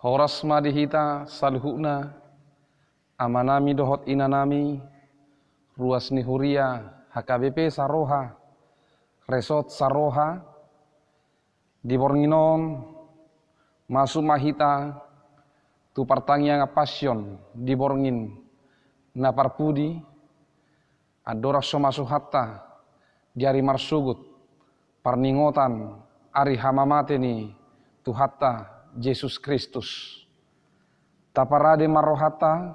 Horas madihita salhuna amanami dohot inanami ruas nihuria HKBP Saroha Resort Saroha di Bornginon masuk mahita tu pertanyaan passion di Borngin na parpudi adora masuk hatta jari marsugut parningotan ari hamamate ni Yesus Kristus. Taparade marohata,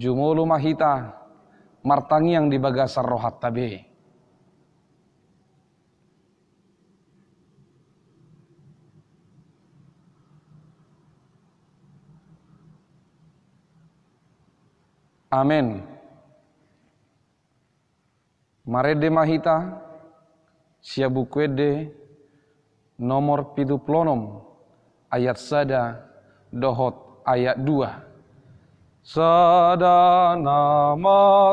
jumulu mahita, martangi yang dibagasar rohat tabe. Amin. Marede mahita, siabukwede, nomor pidu plonom, ayat sada dohot ayat dua. Sadana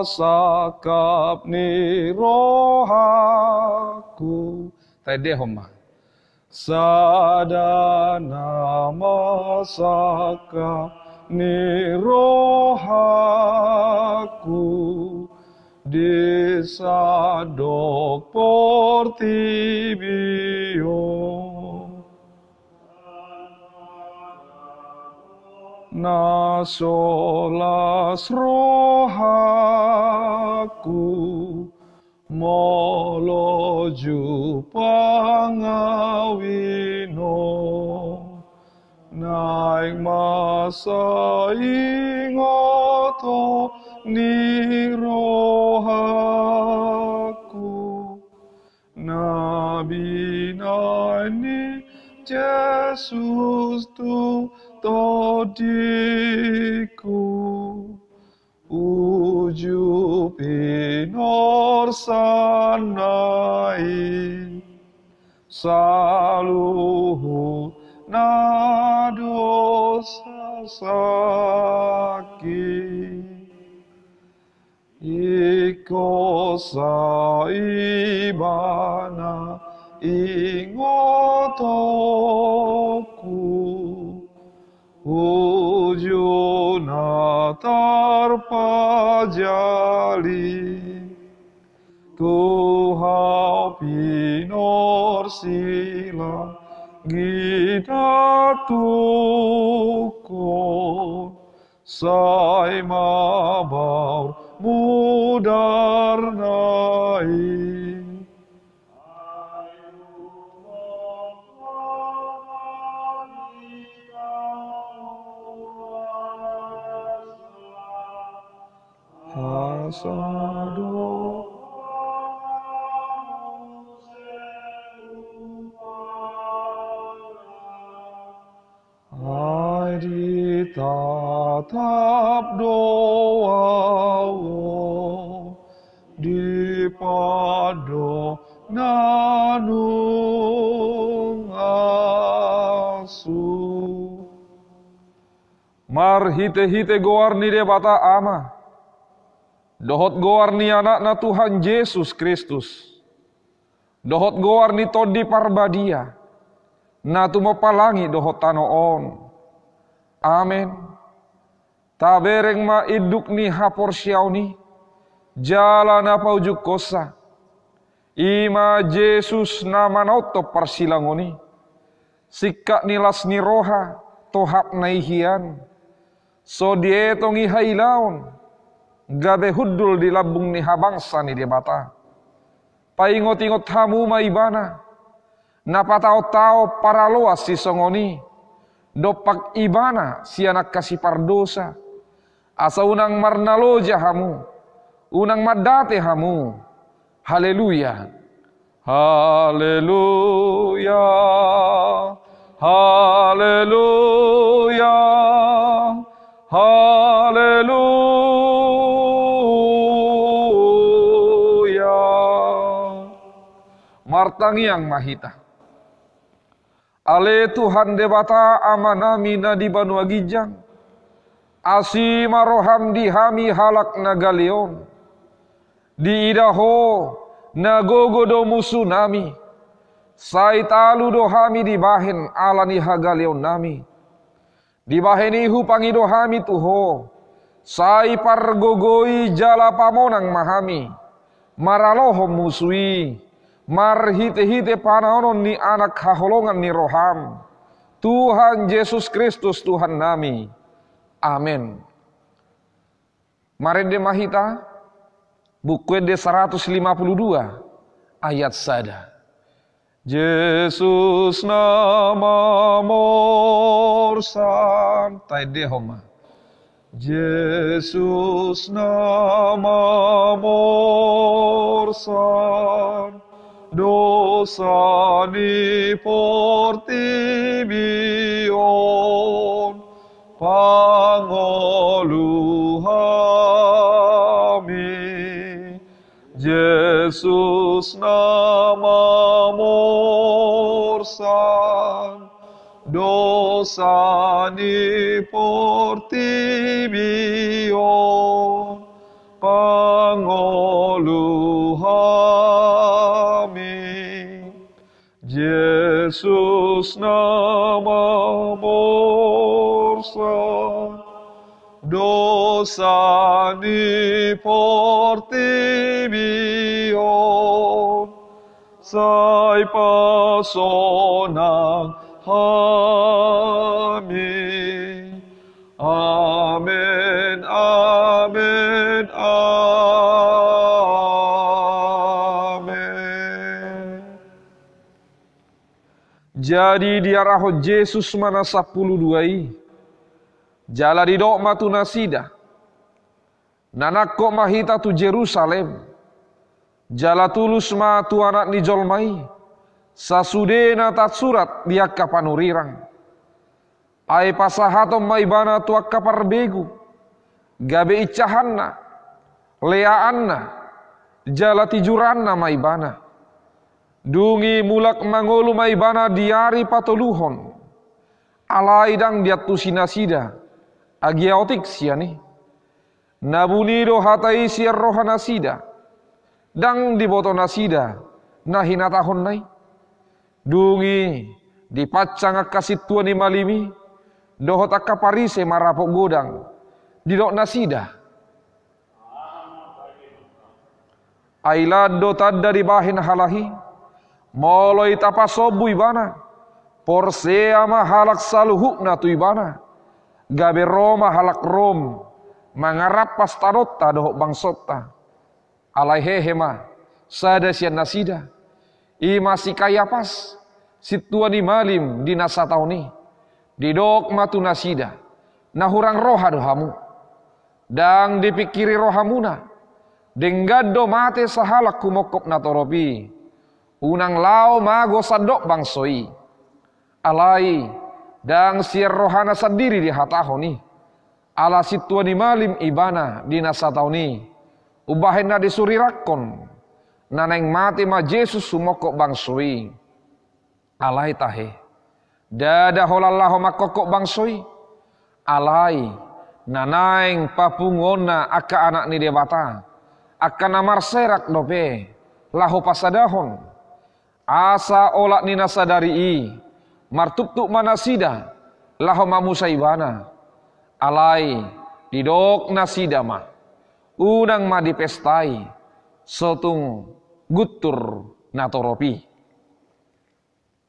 sakap ni rohaku. Tadi homa. Sadana sakap ni rohaku. Disadok portibio. Na solas rohaku moloju pangawino naik masa ingoto ni rohaku. Nabi nani Jesus tu todiku uju pinor sanai saluhu nadosa sakit Iko saibana ingotoku Ujuna tarpajali Tuhan pinor sila Gita tukon Sai mabaur mudar naik pasado. Hai tatap doa di pado nanung asu. Mar hite hite goar ni bata ama. Dohot goar ni anak na Tuhan Yesus Kristus. Dohot goar ni todi parbadia. Na tumapalangi dohot tanoon. Amin. Tabereng ma iduk ni hapor siyaw ni. Jalan apa ujuk kosa. Ima Yesus nama nauto parsilangoni. Sikak nilas ni roha tohap naihian. So dietong ihailaon gabe hudul di labung ni habangsa ni dia bata. Paingot-ingot hamu maibana. Napatao tao para loas si songoni. Dopak ibana si anak kasih pardosa. Asa unang marnaloja hamu. Unang madate hamu. Haleluya. Haleluya. Haleluya. Yang mahita. Ale Tuhan debata amanami na di banua gijang. Asi maroham dihami halak nagalion. Di idaho nagogo do musunami. Sai talu do hami di bahin alani hagalion nami. Di bahenihu pangido hami tuho. Sai pargogoi jala pamonang mahami. Maralohom musui. Marhite-hite panaonon ni anak haholongan ni roham. Tuhan Yesus Kristus Tuhan nami. Amin. Mari mahita buku D 152 ayat sada. Yesus nama morsan tai dehoma. Yesus nama morsan dosa ni portibion pangoluhami. Yesus nama morsan dosa ni portibion pangoluhami Yesus nama morsan dosa ni portibion sai pasonang amin amin jadi dia raho Yesus mana sapuluh duai Jala di dok matu nasida. Nanakko mahita tu Jerusalem. Jala tulus ma tu anak ni jolmai. Sasudena tat surat dia kapanurirang. Ai pasahato maibana tu kapar begu. Gabe icahanna. Leaanna. Jala tijuranna maibana. Dungi mulak mangolu maibana diari patoluhon. Alaidang diat tu sinasida agiaotik siani. Nabunido hatai siar roha nasida. Dang diboto nasida. Nahina tahun nai. Dungi dipacang akasit tua ni malimi. Dohot akaparise marapok godang. Didok nasida. Ailado tadda di bahin halahi. Moloi tapasobu ibana. Porsea mahalak saluhuk na tu ibana. Gabe Roma halak Rom. Mangarap pastarota doh bangsota. Alai hehema sada sian nasida. I masih kaya pas. Situa di malim di nasa tauni di dok matu nasida. Nahurang roha dohamu dang dipikiri rohamuna denggado mate sahalak kumokop natoropi unang lao mago sadok bangsoi alai dan siar rohana sendiri di hataho ni. Ala situa ni malim ibana di nasatau ni. Ubahena di surirakon. Naneng mati ma Yesus sumokok bangsui. Alai tahe. Dada holallahu makokok bangsui. Alai. Nanaeng papungona aka anak ni debata. Aka namar serak dope. Lahu pasadahon. Asa olak ni nasadari i. Martuptuk manasida. Lahoma musaibana alai didok nasida ma udang ma dipestai. Sotung gutur natoropi.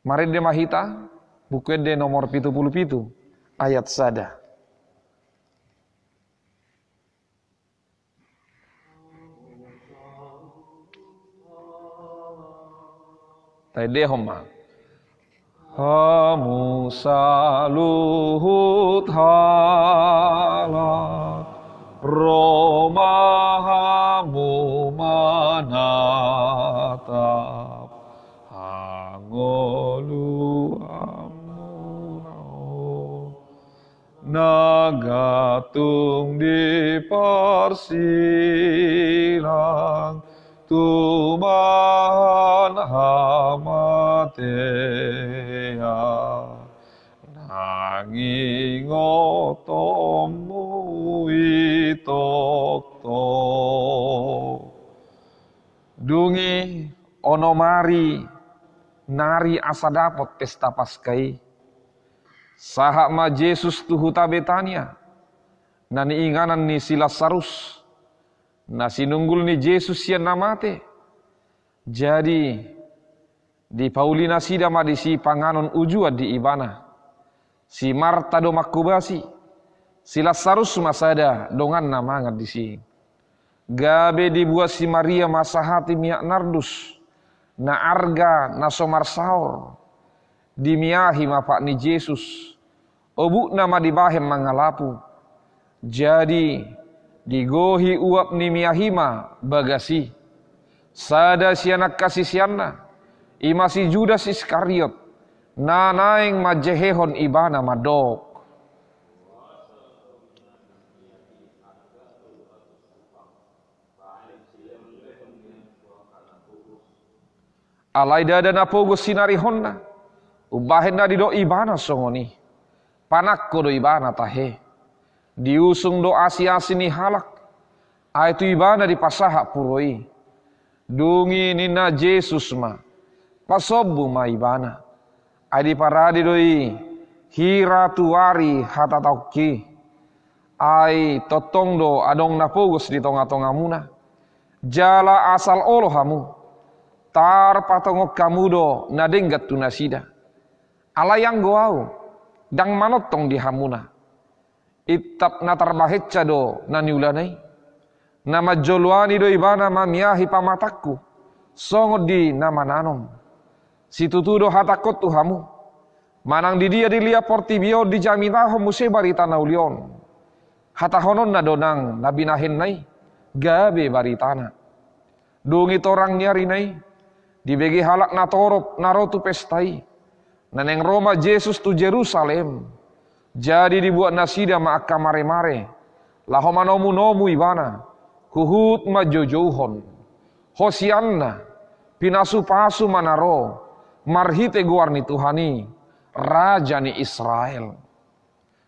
Mari de mahita buku de nomor pitu puluh pitu. Ayat sada Tadi homa. Hamu saluhut halak Roma hamu manatap Hangolu amunau Nagatung di persilang Tuman hamatea nanging otomu itokto dungi onomari nari asa dapot pesta paskai Sahak ma Jesus tuhuta Betania. Nani inganan ni silas sarus. Nasi nunggul ni Jesus sian namate. Jadi di Paulina sida ma di si panganon ujuan di ibana. Si Marta do makubasi. Silas sarus masada dongan namangat di si. Gabe dibuat si Maria masahati miak nardus. Na arga na somar saur dimiahi mapak ni Jesus. Obu nama dibahem mangalapu. Jadi digohi uap ni miahima bagasi. Sada si anak kasih siana. Imasi Judas Iskariot. Nanaing majehehon ibana madok. Alai dada napogo sinari honna. Ubahin na di do ibana songoni. Panak ko do ibana tahe. Diusung do asi-asi ni halak. Aitu ibana di pasaha puroi. Dungi nina Jesus ma. Pasobu ma ibana. Adi paradi doi. Hira tuari hata tauki. Ai totong do adong napugos di tonga-tonga muna. Jala asal olo hamu. Tar patongok kamu do nadenggat tunasida alayang goau dang manotong di hamuna itap natar bahecca do naniulanai nama joluani do ibana mamiahi pamataku songot di nama nanom situtu do hatakot tu hamu manang di dia dilia portibio di jaminaho muse barita naulion hatahonon na donang nabinahin nai gabe baritana dungi torang nyari nai dibegi halak natorop narotu pestai Neneng Roma Yesus tu Jerusalem. Jadi dibuat nasida ma akka mare-mare. Laho manomu nomu ibana. Huhut ma jojohon. Hosianna. Pinasu pasu manaro. Marhite guarni Tuhani. Raja ni Israel.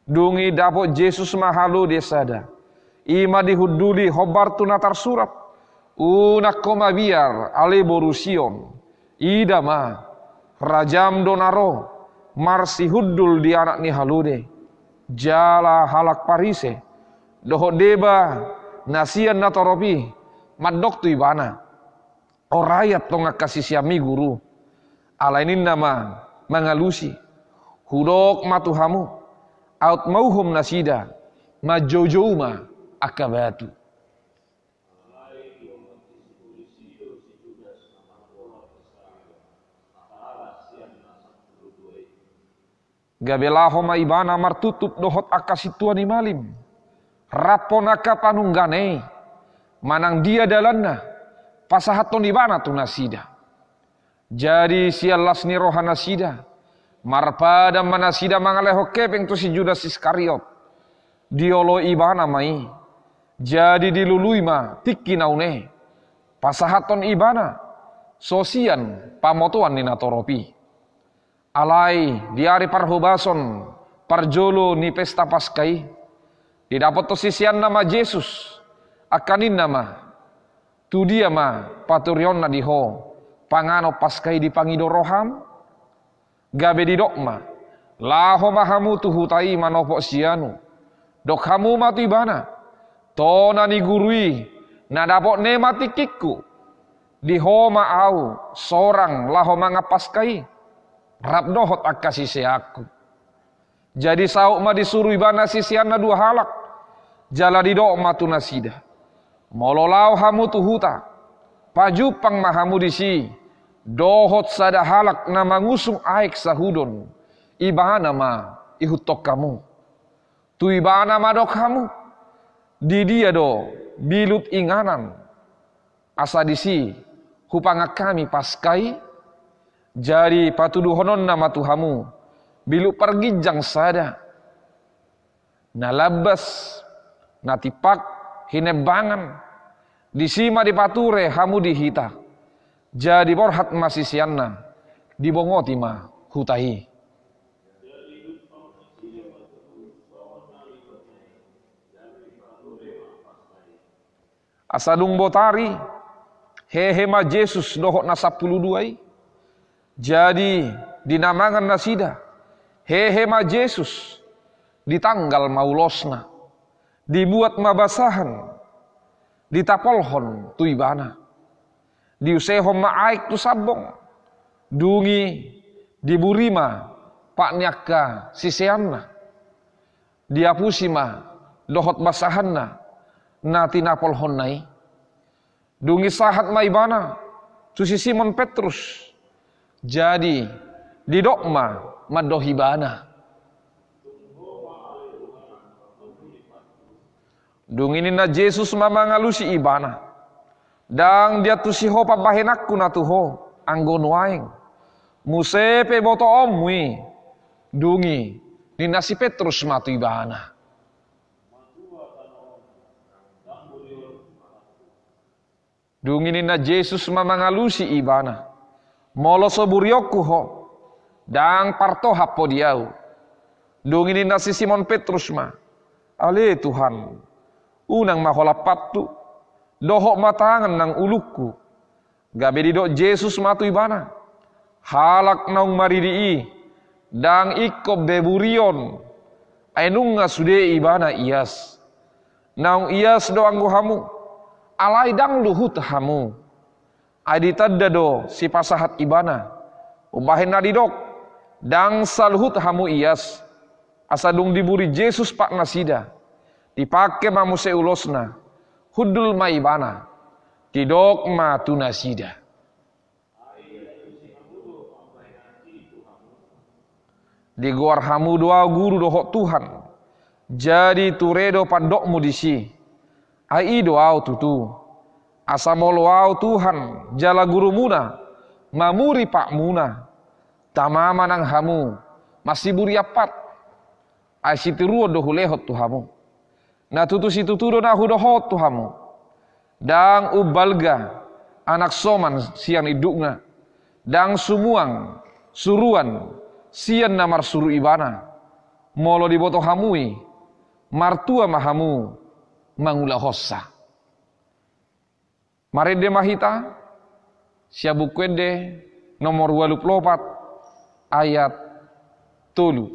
Dungi dapot Yesus mahalu desada. Ima dihuduli hobar tunatar surat. Unak koma biar ale borusion. Ida ma Rajam donaro marsi huddul di anak ni halude jala halak parise doho deba nasian natoropi madok tu ibana orayat tonga kasih siami guru ala ini nama mengalusi hudok matuhamu out mauhum nasida majojouma akabatu Gabelaho maibana martutup dohot akasituan malim. Raponaka panunggane. Manang dia dalanna. Pasahaton ibana tu nasida. Jadi sialas ni rohana sida. Marpada manasida mangaleho kepeng tu si Judas Iskariot. Diolo ibana mai. Jadi dilului ma tiki naune. Pasahaton ibana. Sosian pamotuan ni natoropi alai diari parhubason parjolo ni pesta paskai didapat tosisian nama Yesus akanin nama tu dia ma paturion na diho pangano paskai di pangido roham gabe di dokma laho mahamu hutai manopo sianu dok hamu mati bana tona ni gurui na dapot ne mati kikku di homa au sorang laho mangapaskai Rab dohot akasisi aku. Jadi sauk ma disuruh ibana sisiana dua halak. Jala di dok ma tunasida. Mololau hamu tuhuta. Pajupang mahamu disi. Dohot sada halak na mangusung aik sahudon. Ibana ma ihutok kamu. Tu ibana ma dok kamu. Di dia do bilut inganan. Asa disi hupanga kami paskai Jari patuduhonon nama Tuhamu. Bilu pergi jang sada. Nalabas. Natipak. Hinebangan. Disima di pature hamu dihita. Jadi borhat masih sianna. Dibongoti ma hutahi. Asadung botari. Hehe ma Jesus dohok na 12 Jadi dinamakan nasida. Hehe ma Yesus ditanggal maulosna. Dibuat mabasahan. Ditapolhon tuibana. Diusehom maaik tu sabong. Dungi diburima pak nyaka siseanna. Diapusima dohot basahanna. Nati napolhon nai. Dungi sahat maibana. Susi Simon Petrus. Jadi di dokma madohibana. Dung ini na Jesus mamangalusi ibana. Dang dia tu si ho pabahenakku na tu ho. Anggon waing. Musepe boto omwi. Dungi. Ni nasi Petrus matu ibana. Dung ini na Jesus mamangalusi ibana. Molo soburyoku ho. Dang parto hapo diau. Dung ini nasi Simon Petrus ma. Ale Tuhan unang maholapatu dohok matangan nang uluku gabe di dok Jesus matu ibana. Halak naung maridii dang ikob beburion ainunga sude ibana ias. Naung ias do anggo hamu. Alai dang luhut hamu. Adi tadda do si pasahat ibana. Ubahin dok dang saluhut hamu ias. Asadung diburi Jesus pak nasida dipakai mamuse ulosna. Hudul maibana. Tidok ma tunasida. Di guar hamu doa guru dohok Tuhan. Jadi turedo pandokmu di si ai doa tutu. Asamolo au Tuhan jala guru muna. Mamuri pak muna. Tamama nang hamu. Masih buriapat ai sitiruo dohulehot tuhamu Na tutusi tuturo na hudohot tuhamu. Dang ubalga anak soman siang idukna. Dang sumuang suruan sian namar suru ibana. Molo diboto hamui martua mahamu mangula hossa. Marede mahita kwende nomor walu plopat ayat tulu.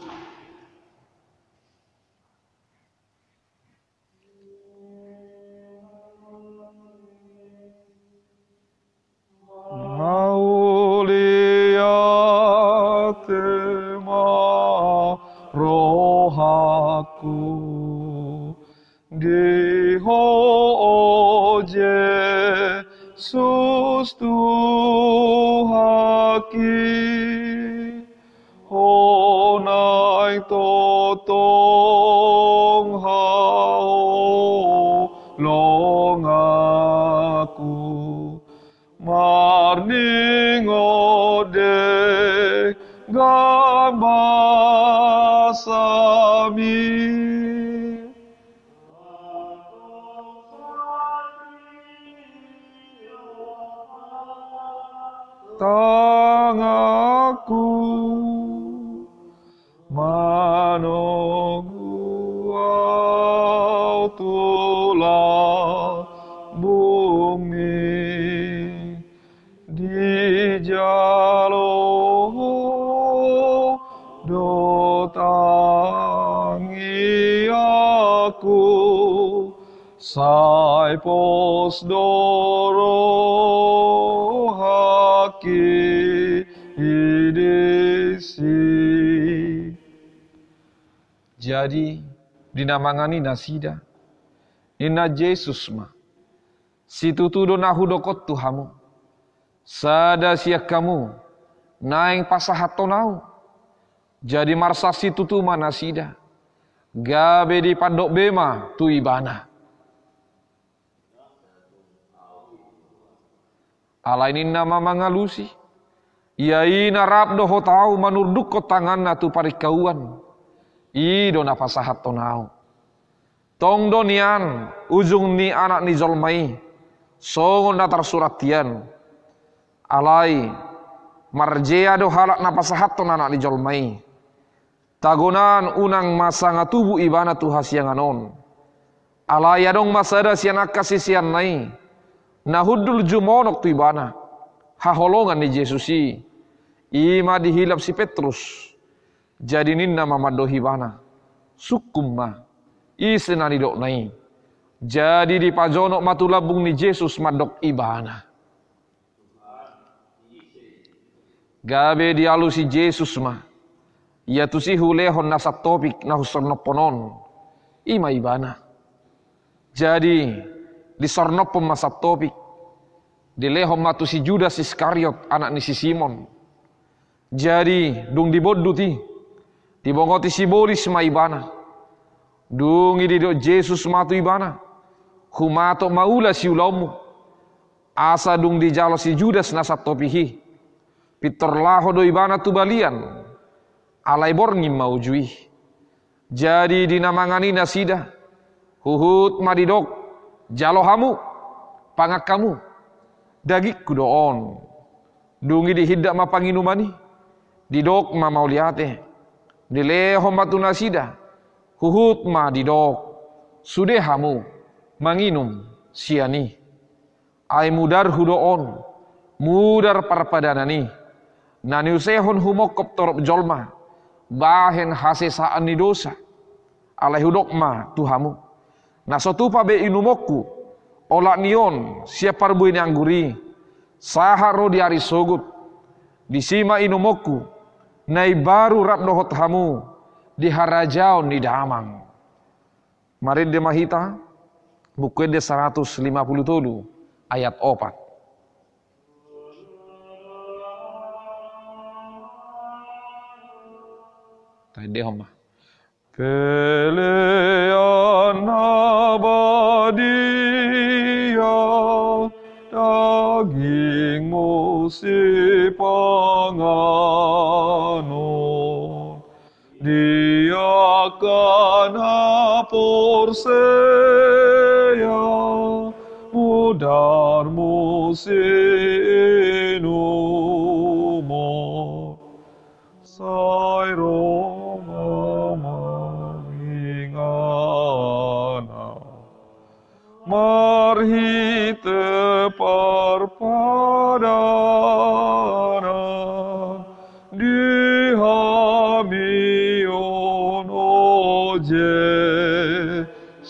Haki idesi. Jadi dinamangani nasida. Ina Jesus ma. Situ tudo nahudokot tuhamu. Sada siak kamu. Naing pasahatonau. Jadi marsa situ tu nasida. Gabe di pandok bema tu ibana. Ini nama mangalusi. Iai narap doho tau manurduk ko tangan na tu parikauan. I do na pasahat tonau. Tong donian ujung ni anak ni zolmai. Songon na suratian. Alai marjea do halak na pasahat ton anak ni zolmai. Tagonan unang masanga tubuh ibana tu hasianganon. Alai adong masada sianak kasih sian nai Nahudul jumonok tu ibana. Haholongan ni Yesusi. Ima dihilap si Petrus. Jadi ninna mamadohi bana. Sukum ma. Isenani dok nai. Jadi di pajonok matulabung ni Yesus madok ibana. Gabe dialusi Yesus ma. Ia tusi hulehon nasa topik na husarnoponon. Ima ibana. Jadi di sornopom masa topik Dilehom matu si Judas Iskariot anak ni si Simon. Jadi dung diboddu ti. Dibongoti si bolis ma ibana. Dung do Jesus matu ibana. Humato maula si ulamu. Asa dung dijalo si Judas nasat topihi. Pitor laho do ibana tu balian. Alai borngi maujui. Jadi dinamangani nasida. Huhut madidok. Jalo hamu. Pangak kamu dagik kudoon. Dungi di hidak ma panginumani. Didok ma mauliate. Dileho matu nasida. Huhut ma didok. Sudehamu manginum siani. Ai mudar hudoon. Mudar parpadanani. Nani usehon humokop torop jolma. Bahen hasesaan ni dosa. Alai hudok ma tuhamu. Nasotupa be inumokku olak nion siapa ini angguri saharo di hari sogut. Disima inumoku nai baru rap dohot hamu di harajau ni damang. Marin de mahita buku de 150 tolu ayat opat. Tadi homa. Pelean si panganon dia akan hapur saya mudarmu si inumo sai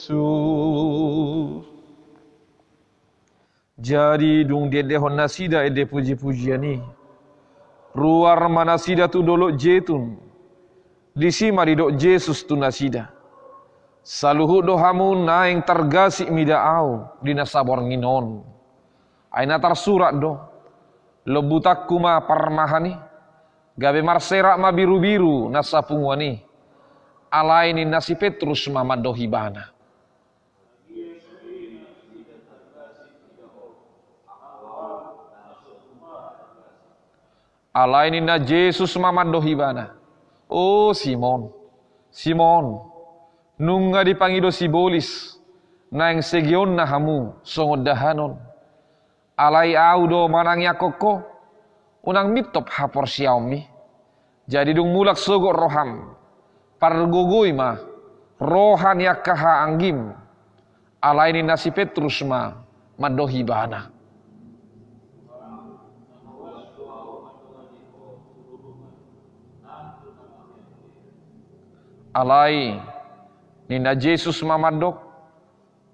Jesus. Jadi dung dia dehon nasida ede puji-pujian ni. Ruar manasida tu dolok jetun. Di sima di dok Jesus tu nasida. Saluhu dohamu naing au di nasabor nginon. Aina surat do. Lebutak kuma parmahani. Gabe marserak ma biru-biru nasa pungwani. Alaini nasi Petrus mama dohibana. Alaini na Jesus mama dohibana. Oh Simon. Simon. Nunga dipangido si bolis. Nang segion na hamu. Songod dahanon alai audo manangnya koko. Unang mitop hapor xiaomi. Jadi dung mulak sogo roham. Pargogoi ma rohan yakaha anggim. Alai ni nasi petrus ma madohi bana. Alai nina Jesus mamadok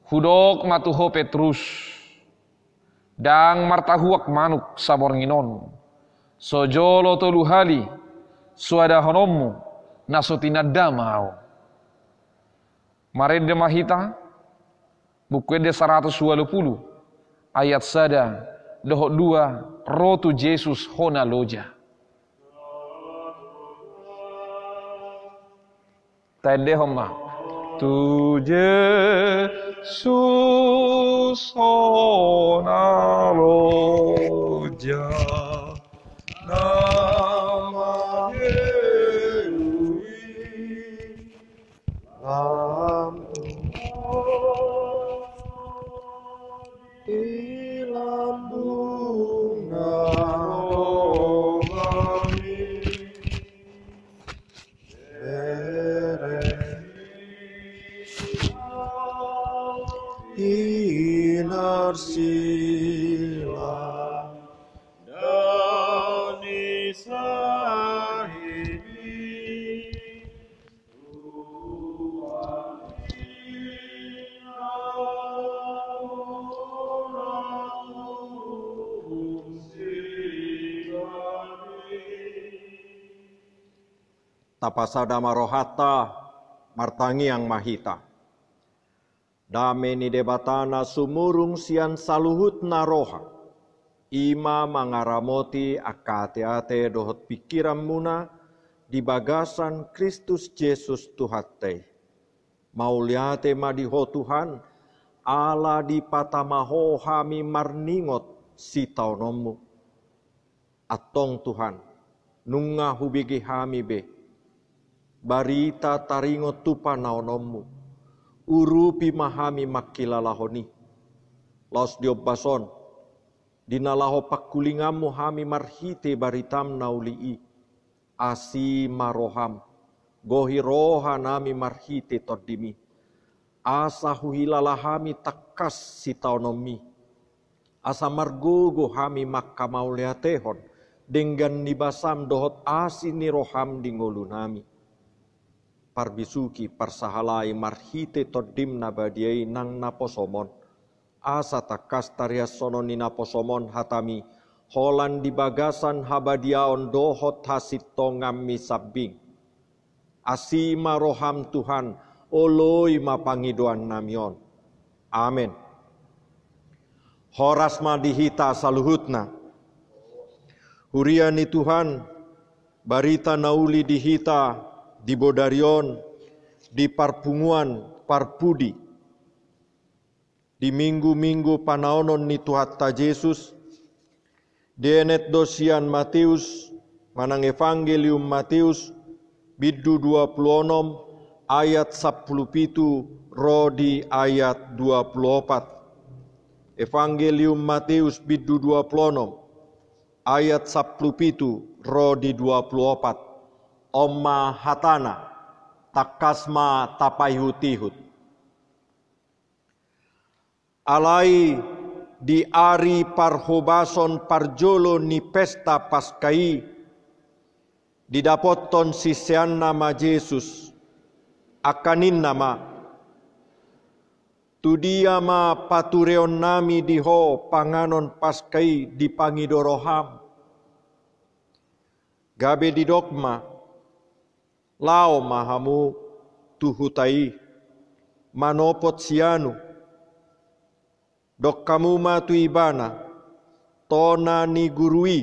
hudok matuho Petrus dang martahuak manuk sabor nginon. Sojolo tolu hali suada honomu nasotina damau Marede mahita buku de 120 ayat sada dohok dua rotu Jesus hona loja. Tende homa tuje susona tapasada marohata martangi yang mahita. Dame ni debatana sumurung sian saluhut naroha. Ima mangaramoti akate-ate dohot pikiran muna di bagasan Kristus Yesus Tuhate. Mauliate madiho Tuhan, ala di patamaho hami marningot si taunomu. Atong Tuhan, nunga hubigi hami be. Barita taringot tupa naonomu. Urupi mahami makilalahoni. Los diobason, dinalaho pakulingamu hami marhite baritam naulii. Asi maroham, gohi roha nami marhite todimi asa huhilalahami takas sitaunomi. Asa margogo hami makka mauliatehon, dengan nibasam dohot asi roham dingolu nami. Parbisuki parsahalai marhite todim nabadiai nang naposomon. Asa takas tarias sono ni naposomon hatami, holan di bagasan habadiaon dohot hasit tongam misabing. Asima roham Tuhan, oloi mapangidoan namion. Amin. Horas madihita saluhutna. Huriani Tuhan, barita nauli dihita di Bodarion, di Parpunguan, Parpudi. Di minggu-minggu panaonon ni Tuhatta Yesus, Dienet dosian Matius, manang Evangelium Matius, bidu 26, ayat 10 pitu rodi ayat 24. Evangelium Matius bidu 26 ayat 10 pitu rodi 24. Oma hatana takasma tapaihutihut. Alai di ari parhobason parjolo ni pesta paskai didapoton sisian nama Yesus akanin nama tudia ma patureon nami diho panganon paskai di pangidoroham gabe di dogma lao mahamu tuhutai manopot sianu dok kamu matu ibana tona ni gurui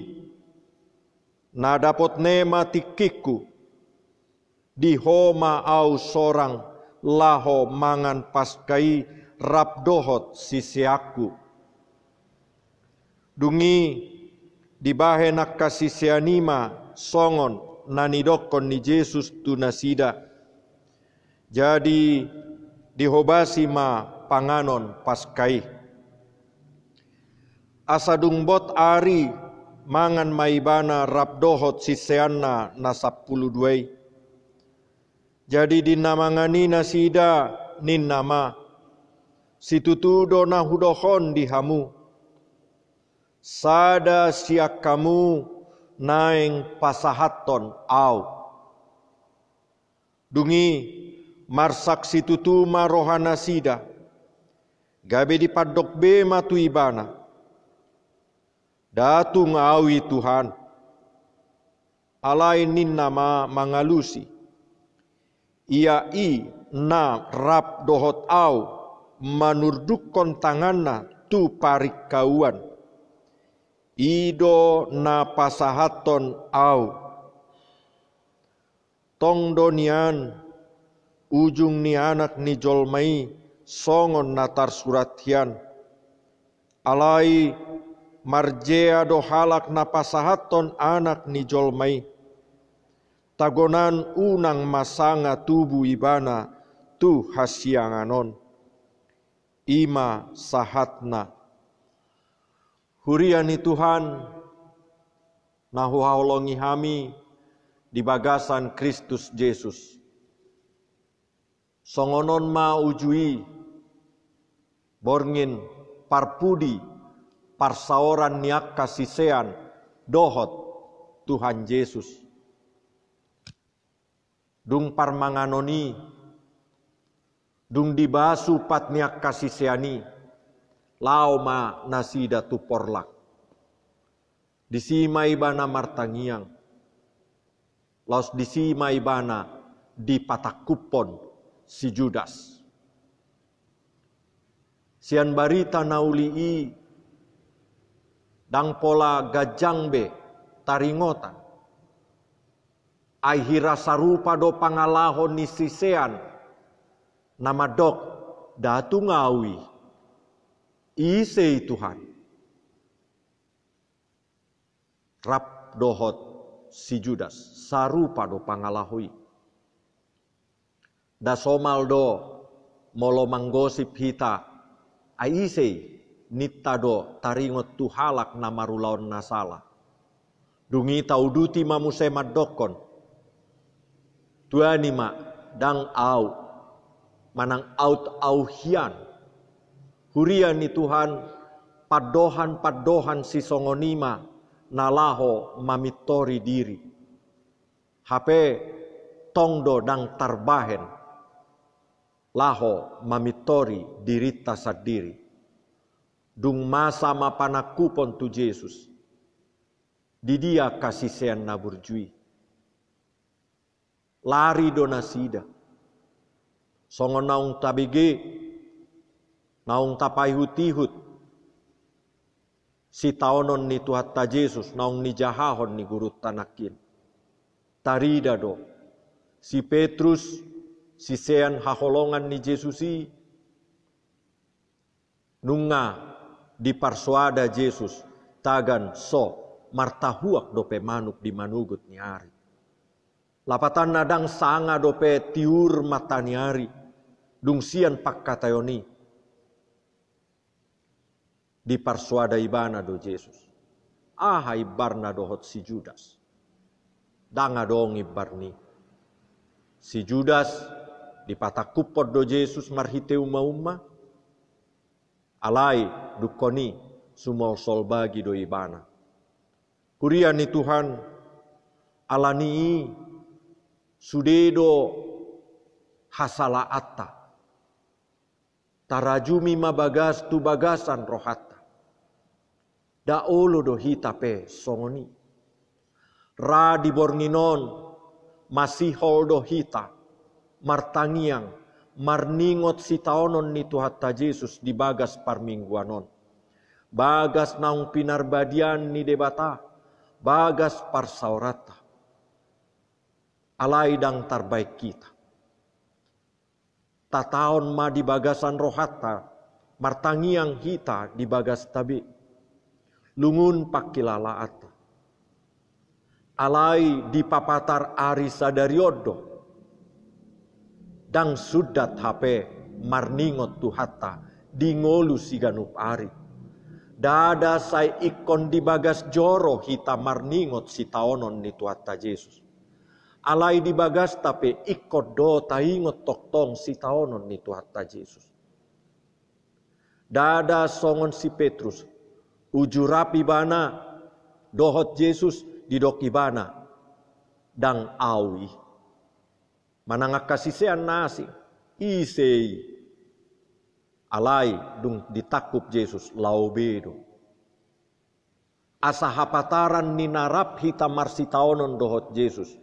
na dapot nema tikiku di homa au sorang laho mangan paskai rabdohot sisiaku. Dungi di bahe nakasisianima songon nanidokon ni Yesus tunasida. Jadi dihobasi ma panganon paskai. Asadung bot ari mangan maibana rabdohot siseanna nasapulu duai jadi dinamangani nasida nin nama situtu dona hudohon dihamu. Sada siak kamu naeng pasahaton au. Dungi marsak situtu marohana sida. Gabe di padok be matu ibana. Datung awi Tuhan. Alai nama mangalusi ia i na rap dohot au manurdukon tanganna tu parik kauan ido na pasahaton au. Tong donian ujung ni anak ni jolmai songon natar suratian alai marjea do halak na pasahaton anak ni jolmai tagonan unang masanga tubuh ibana tu hasianganon. Ima sahatna huriani Tuhan nahu haulongi hami di bagasan Kristus Yesus. Songonon ma ujui borngin parpudi parsaoran niak kasisean dohot Tuhan Yesus. Dung parmanganoni dung dibasu patniak kasisiani lauma nasida tuporlak disimai bana martangiang Laos disima ibana di patakupon si Judas. Sian barita naulii dang pola gajangbe taringotan. Ai hira sarupa do pangalahon ni sisean nama dok datu ngawi isei Tuhan. Rap dohot si Judas sarupa do pangalahui. Da somal do molo manggosip hita aisei nittado taringot tuhalak namarulaon nasala. Dungi tauduti mamuse madokon. Tuani ma dang au manang out au hian. Hurian ni Tuhan padohan-padohan si songonima nalaho mamitori diri. HP tongdo dang tarbahen. Laho mamitori dirita sadiri. Dung masa mapanakupon tu Yesus. Di dia kasih sean naburjui. Lari donasida. Songo naung tabige. Naung tapai hutihut si taonon ni Tuhan ta Yesus naung ni jahahon ni guru tanakin. Tarida do. Si Petrus si sean haholongan ni Yesusi nunga di parsuada Yesus tagan so martahuak dope manuk di manugut ni ari. Lapatan nadang sanga dope tiur matani ari. Dungsian pakkatayoni di parsuada ibana do Jesus. Ahai barna dohot si Judas. Danga dong ibarni. Si Judas di patakupot do Jesus marhite uma-uma. Alai dukoni sumol sol bagi do ibana. Kuria ni Tuhan alani sudedo hasala atta. Tarajumi mabagas tu bagasan rohat da olo do hita pe songoni. Ra di bornginon masih holdo hita martangiang marningot si taonon ni Tuhan ta Yesus di bagas parmingguanon. Bagas naung pinarbadian ni debata, bagas parsaurata. Alai dang terbaik kita. Tataon ma di bagasan rohata, martangiang hita di bagas tabi lungun pakilalaat. Alai di papatar ari sadariodo. Dang sudat HP marningot tuhata di ngolu siganup ari. Dada sai ikon di bagas joro hita marningot si taonon ni tuata Yesus. Alai di bagas tapi ikot do taingot toktong si taonon ni tuata Yesus. Dada songon si Petrus ujurapi bana. Dohot Yesus di doki bana. Dang awi. Manangak kasisean nasi. Isei. Alai dung ditakup Yesus laubedo asa hapataran ni narap hita marsitaonon dohot Yesus.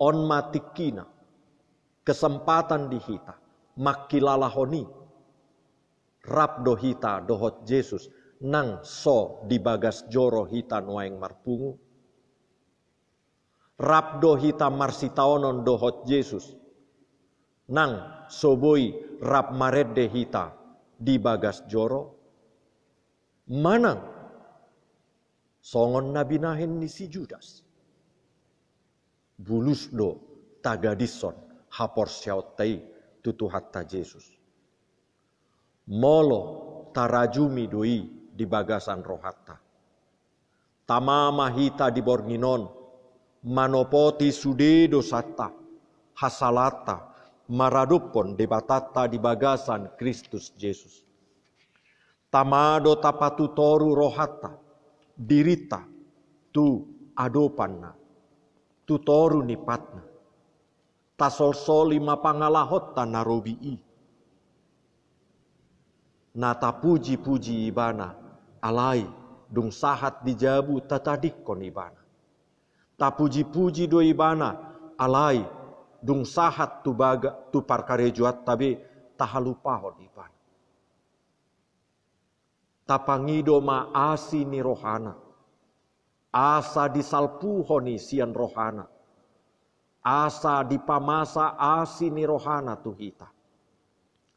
On matikina kesempatan di hita makilalahoni rap dohita dohot Yesus nang so di bagas joro hita waeng marpungu. Rabdo hita marsitaonon dohot Yesus. Nang soboi rap maredde hita di bagas joro. Manang songon nabinahen ni si Judas. Bulus do tagadison hapor syautai tutu hatta Yesus. Molo tarajumi doi di bagasan rohatta. Tamama hita di borginon, manopoti sude dosata, hasalata, maradupon debatata di bagasan Kristus Yesus. Tamado tapatu toru rohata, dirita, tu adopanna, tu toru nipatna. Tasol soli mapangalahota narobi'i. Nata puji-puji ibana, alai dung sahat dijabu tatadik kon ibana. Ta puji-puji do ibana alai dung sahat tu baga tu parkarejuat tabe tahalupahon ibana. Tapangido ma asi ni rohana. Asa disalpuhoni sian rohana. Asa dipamasa asi ni rohana tuhita.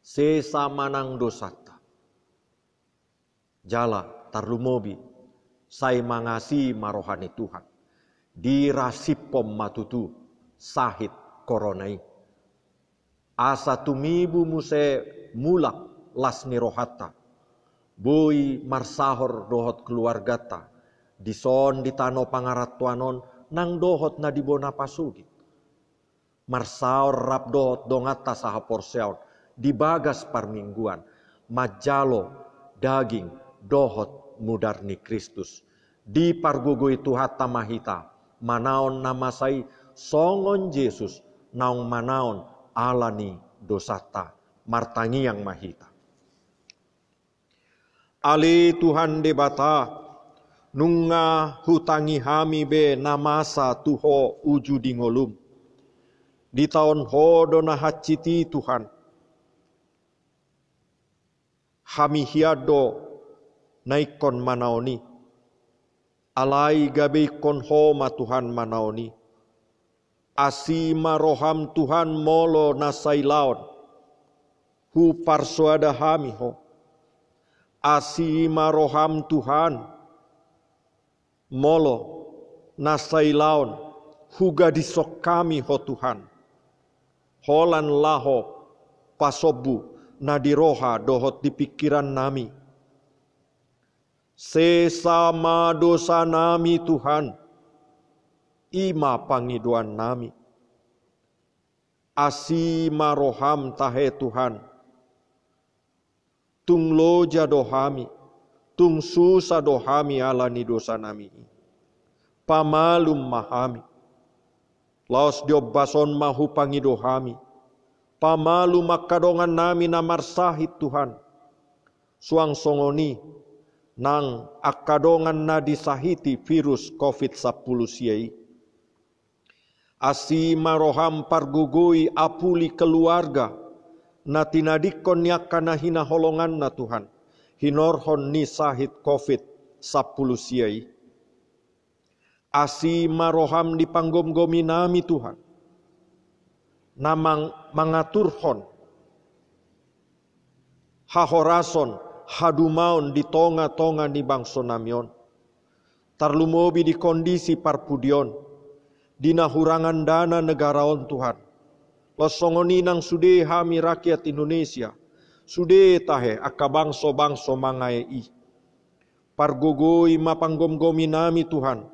Sesa manang dosata. Jala tarlumobi. Sai mangasi marohani Tuhan. Dirasipom matutu. Sahit koronai. Asa tumibu muse mulak lasni rohata. Bui marsahor dohot keluargata. Dison di tano pangaratuanon nang dohot na dibona pasugit. Marsaor rap dohot dongata saha porseon. Dibagas parmingguan. Majalo daging dohot mudarni Kristus. Di pargugui Tuhata mahita. Manaon namasai songon Yesus naung manaon alani dosata martangi yang mahita. Ali Tuhan debata nunga hutangi hami be namasa tuho uju dingolum. Di tahun ho dona haciti Tuhan. Hami hiado naikon manaoni. Alai gabe kon ho ma Tuhan manaoni asima roham Tuhan molo nasai laon. Hu parsuada hami ho. Asima roham Tuhan molo nasai laon. Huga disok kami ho Tuhan. Holan laho pasobu nadiroha dohot di pikiran nami sesama dosa nami Tuhan ima pangiduan nami. Asima roham tahe Tuhan. Tung loja dohami, tung susa dohami alani dosa nami. Pamalum mahami. Laos diobason mahu pangidohami. Pamalu makadongan nami namar sahit Tuhan. Suang songoni nang akadongan na disahiti virus COVID-10 siai asima roham pargugui apuli keluarga. Na tinadikon niya kana hinaholongan na Tuhan. Hinorhon ni sahit covid sapuluh siai asima roham di nami Tuhan. Namang mangaturhon. Hahorason hadumaon di tonga-tonga ni bangso namion tarlumobi di kondisi parpudion dina hurangan dana negaraon Tuhan. Losongoni nang sude hami rakyat Indonesia. Sude tahe aka bangso-bangso mangai i. Pargogoi mapanggom-gomi nami Tuhan.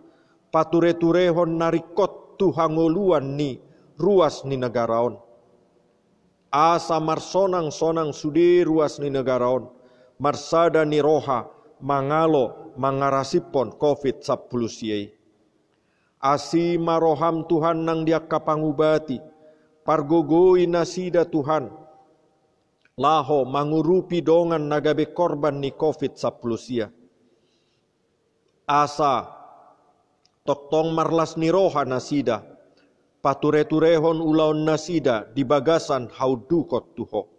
Pature-turehon narikot tuhangoluan ni ruas ni negaraon. Asa marsonang-sonang sude ruas ni negaraon. Marsada ni roha mangalo mangarasipon COVID-10 siai Asi maroham Tuhan nang dia kapangubati. Pargogoi nasida Tuhan. Laho mangurupi dongan nagabe korban ni COVID saplusia. Asa toktong marlas ni roha nasida. Pature-turehon ulaon nasida di bagasan haudukot tuho.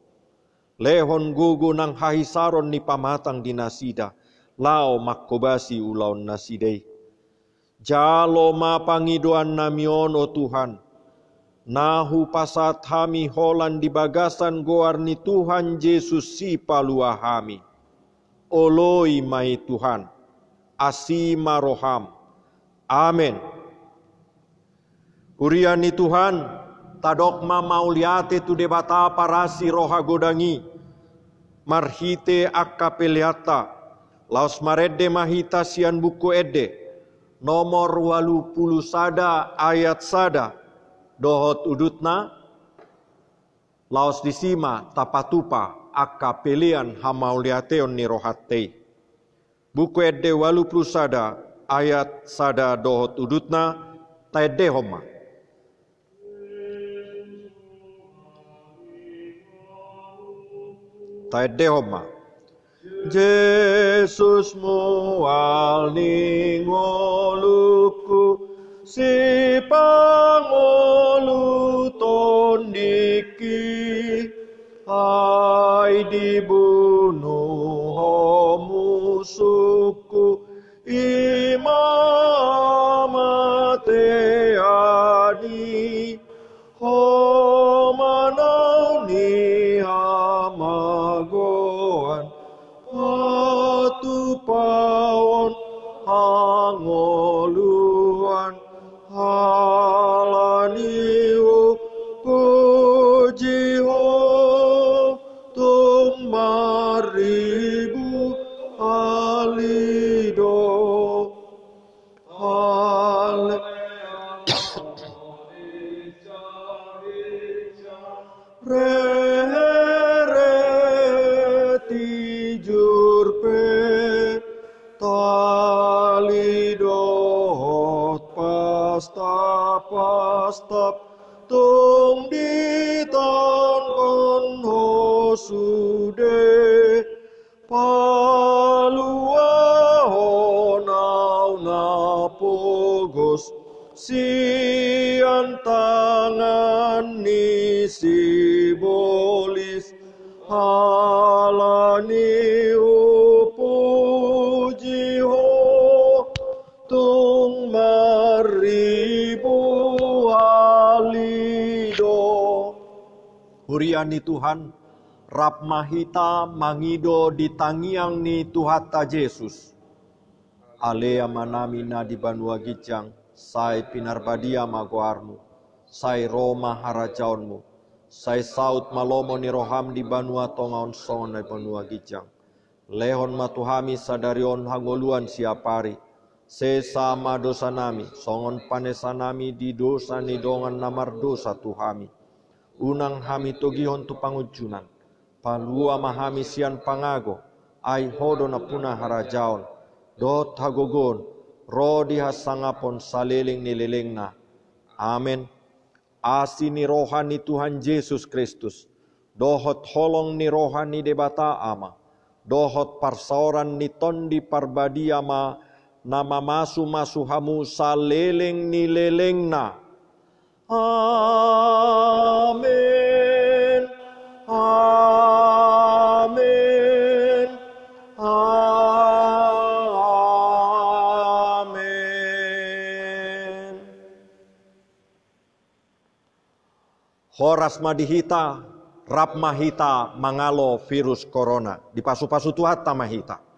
Lehon gugu nang hahisaron ni pamatang di nasida. Lao makobasi ulaon nasidei Jalo mapangiduan namion o Tuhan. Nahu pasat hami holan di bagasan goar ni Tuhan Yesus si palua hami. Oloi mai Tuhan. Asima roham. Amin. Urian ni Tuhan, tadokma mauliate tu debata parasi roha godangi. Marhite akapeliata. Laos marede mahita sian buku ede nomor walu puluh sada ayat sada dohot udutna laos disima tapatupa akka pelian hamauliateon ni rohatte buku edde walu puluh sada ayat sada dohot udutna taede homa taede homa. Jesus mual ningoluku si pangolu tondiki. Ai dibunuh musuhku imam Huriani Tuhan Rap mahita mangido di tangiang ni Tuhata Yesus. Alea manamina di Banua Gijang, sai pinarbadia magoarmu, sai Roma harajaunmu, sai saut malomo ni roham di Banua tongaon songon di Banua Gijang. Lehon matuhami sadarion hangoluan siapari, se sama dosa nami, songon panesanami di dosa ni dongan namar dosa tuhami. Unang hami togihon tu pangujunan, palua mahami sian pangago, ai hodo na puna harajaon, dot hagogon, rodi hasangapon saliling nililing na. Amin. Asi ni rohani Tuhan Yesus Kristus, dohot holong ni rohani debata ama, dohot parsaoran ni tondi parbadia ma, nama masu masu hamu saliling nililing na. Amin. Amin. Amin. Horas madihita, rap mahita mangalo virus corona. Di pasu-pasu tuhat mahita.